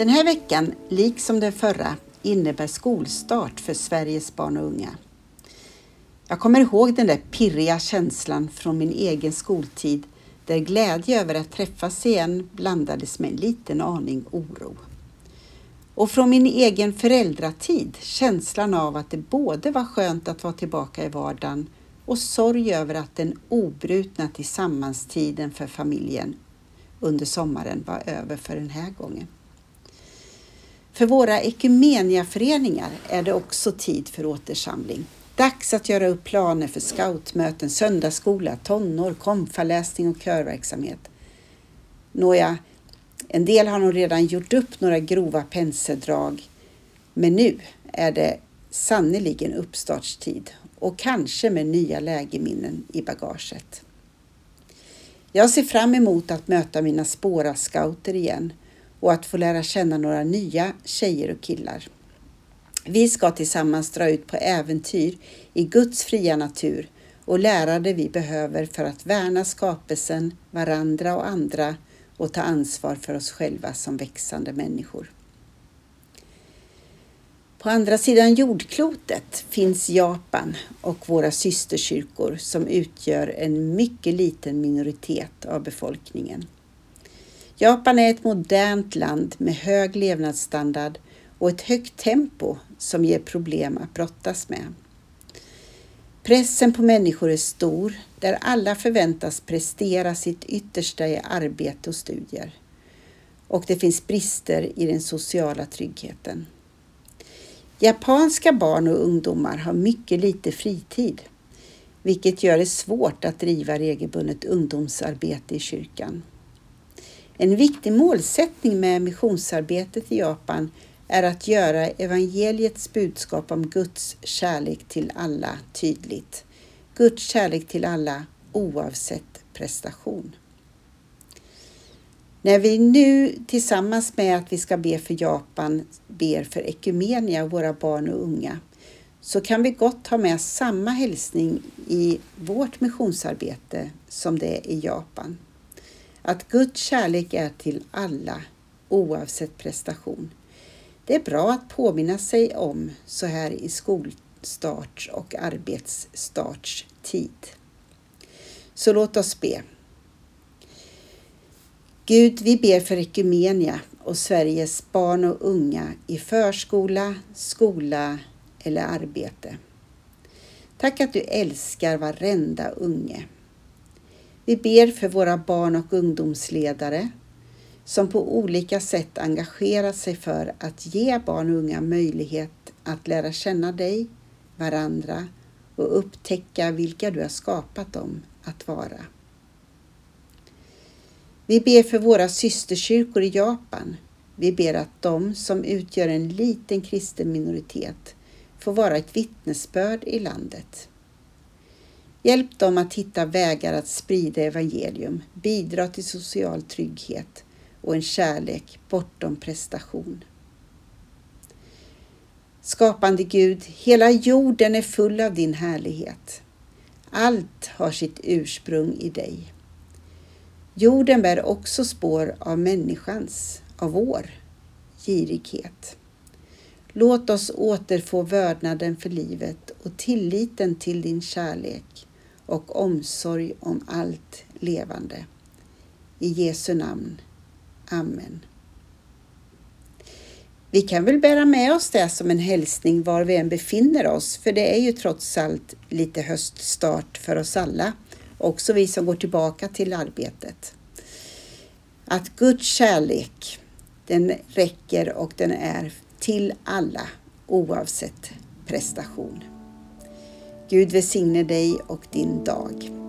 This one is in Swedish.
Den här veckan, liksom den förra, innebär skolstart för Sveriges barn och unga. Jag kommer ihåg den där pirriga känslan från min egen skoltid där glädje över att träffas igen blandades med en liten aning oro. Och från min egen föräldratid känslan av att det både var skönt att vara tillbaka i vardagen och sorg över att den obrutna tillsammanstiden för familjen under sommaren var över för den här gången. För våra ekumeniaföreningar är det också tid för återsamling. Dags att göra upp planer för scoutmöten, söndagsskola, tonår, konfaläsning och körverksamhet. Nåja, en del har nog redan gjort upp några grova penseldrag, men nu är det sannerligen uppstartstid och kanske med nya lägeminnen i bagaget. Jag ser fram emot att möta mina spåra-scouter igen och att få lära känna några nya tjejer och killar. Vi ska tillsammans dra ut på äventyr i Guds fria natur och lära det vi behöver för att värna skapelsen, varandra och andra och ta ansvar för oss själva som växande människor. På andra sidan jordklotet finns Japan och våra systerkyrkor som utgör en mycket liten minoritet av befolkningen. Japan är ett modernt land med hög levnadsstandard och ett högt tempo som ger problem att brottas med. Pressen på människor är stor där alla förväntas prestera sitt yttersta i arbete och studier. Och det finns brister i den sociala tryggheten. Japanska barn och ungdomar har mycket lite fritid, vilket gör det svårt att driva regelbundet ungdomsarbete i kyrkan. En viktig målsättning med missionsarbetet i Japan är att göra evangeliets budskap om Guds kärlek till alla tydligt. Guds kärlek till alla oavsett prestation. När vi nu tillsammans med att vi ska be för Japan ber för Ekumenia, våra barn och unga, så kan vi gott ha med samma hälsning i vårt missionsarbete som det är i Japan. Att Guds kärlek är till alla oavsett prestation. Det är bra att påminna sig om så här i skolstarts och arbetsstartstid. Så låt oss be. Gud, vi ber för Ekumenia och Sveriges barn och unga i förskola, skola eller arbete. Tack att du älskar varenda unge. Vi ber för våra barn och ungdomsledare som på olika sätt engagerat sig för att ge barn och unga möjlighet att lära känna dig, varandra och upptäcka vilka du har skapat dem att vara. Vi ber för våra systerkyrkor i Japan. Vi ber att de som utgör en liten kristen minoritet får vara ett vittnesbörd i landet. Hjälp dem att hitta vägar att sprida evangelium, bidra till social trygghet och en kärlek bortom prestation. Skapande Gud, hela jorden är full av din härlighet. Allt har sitt ursprung i dig. Jorden bär också spår av människans, av vår, girighet. Låt oss återfå vördnaden för livet och tilliten till din kärlek och omsorg om allt levande. I Jesu namn. Amen. Vi kan väl bära med oss det som en hälsning var vi än befinner oss, för det är ju trots allt lite höststart för oss alla, också vi som går tillbaka till arbetet. Att Guds kärlek, den räcker och den är till alla oavsett prestation. Gud välsigne dig och din dag.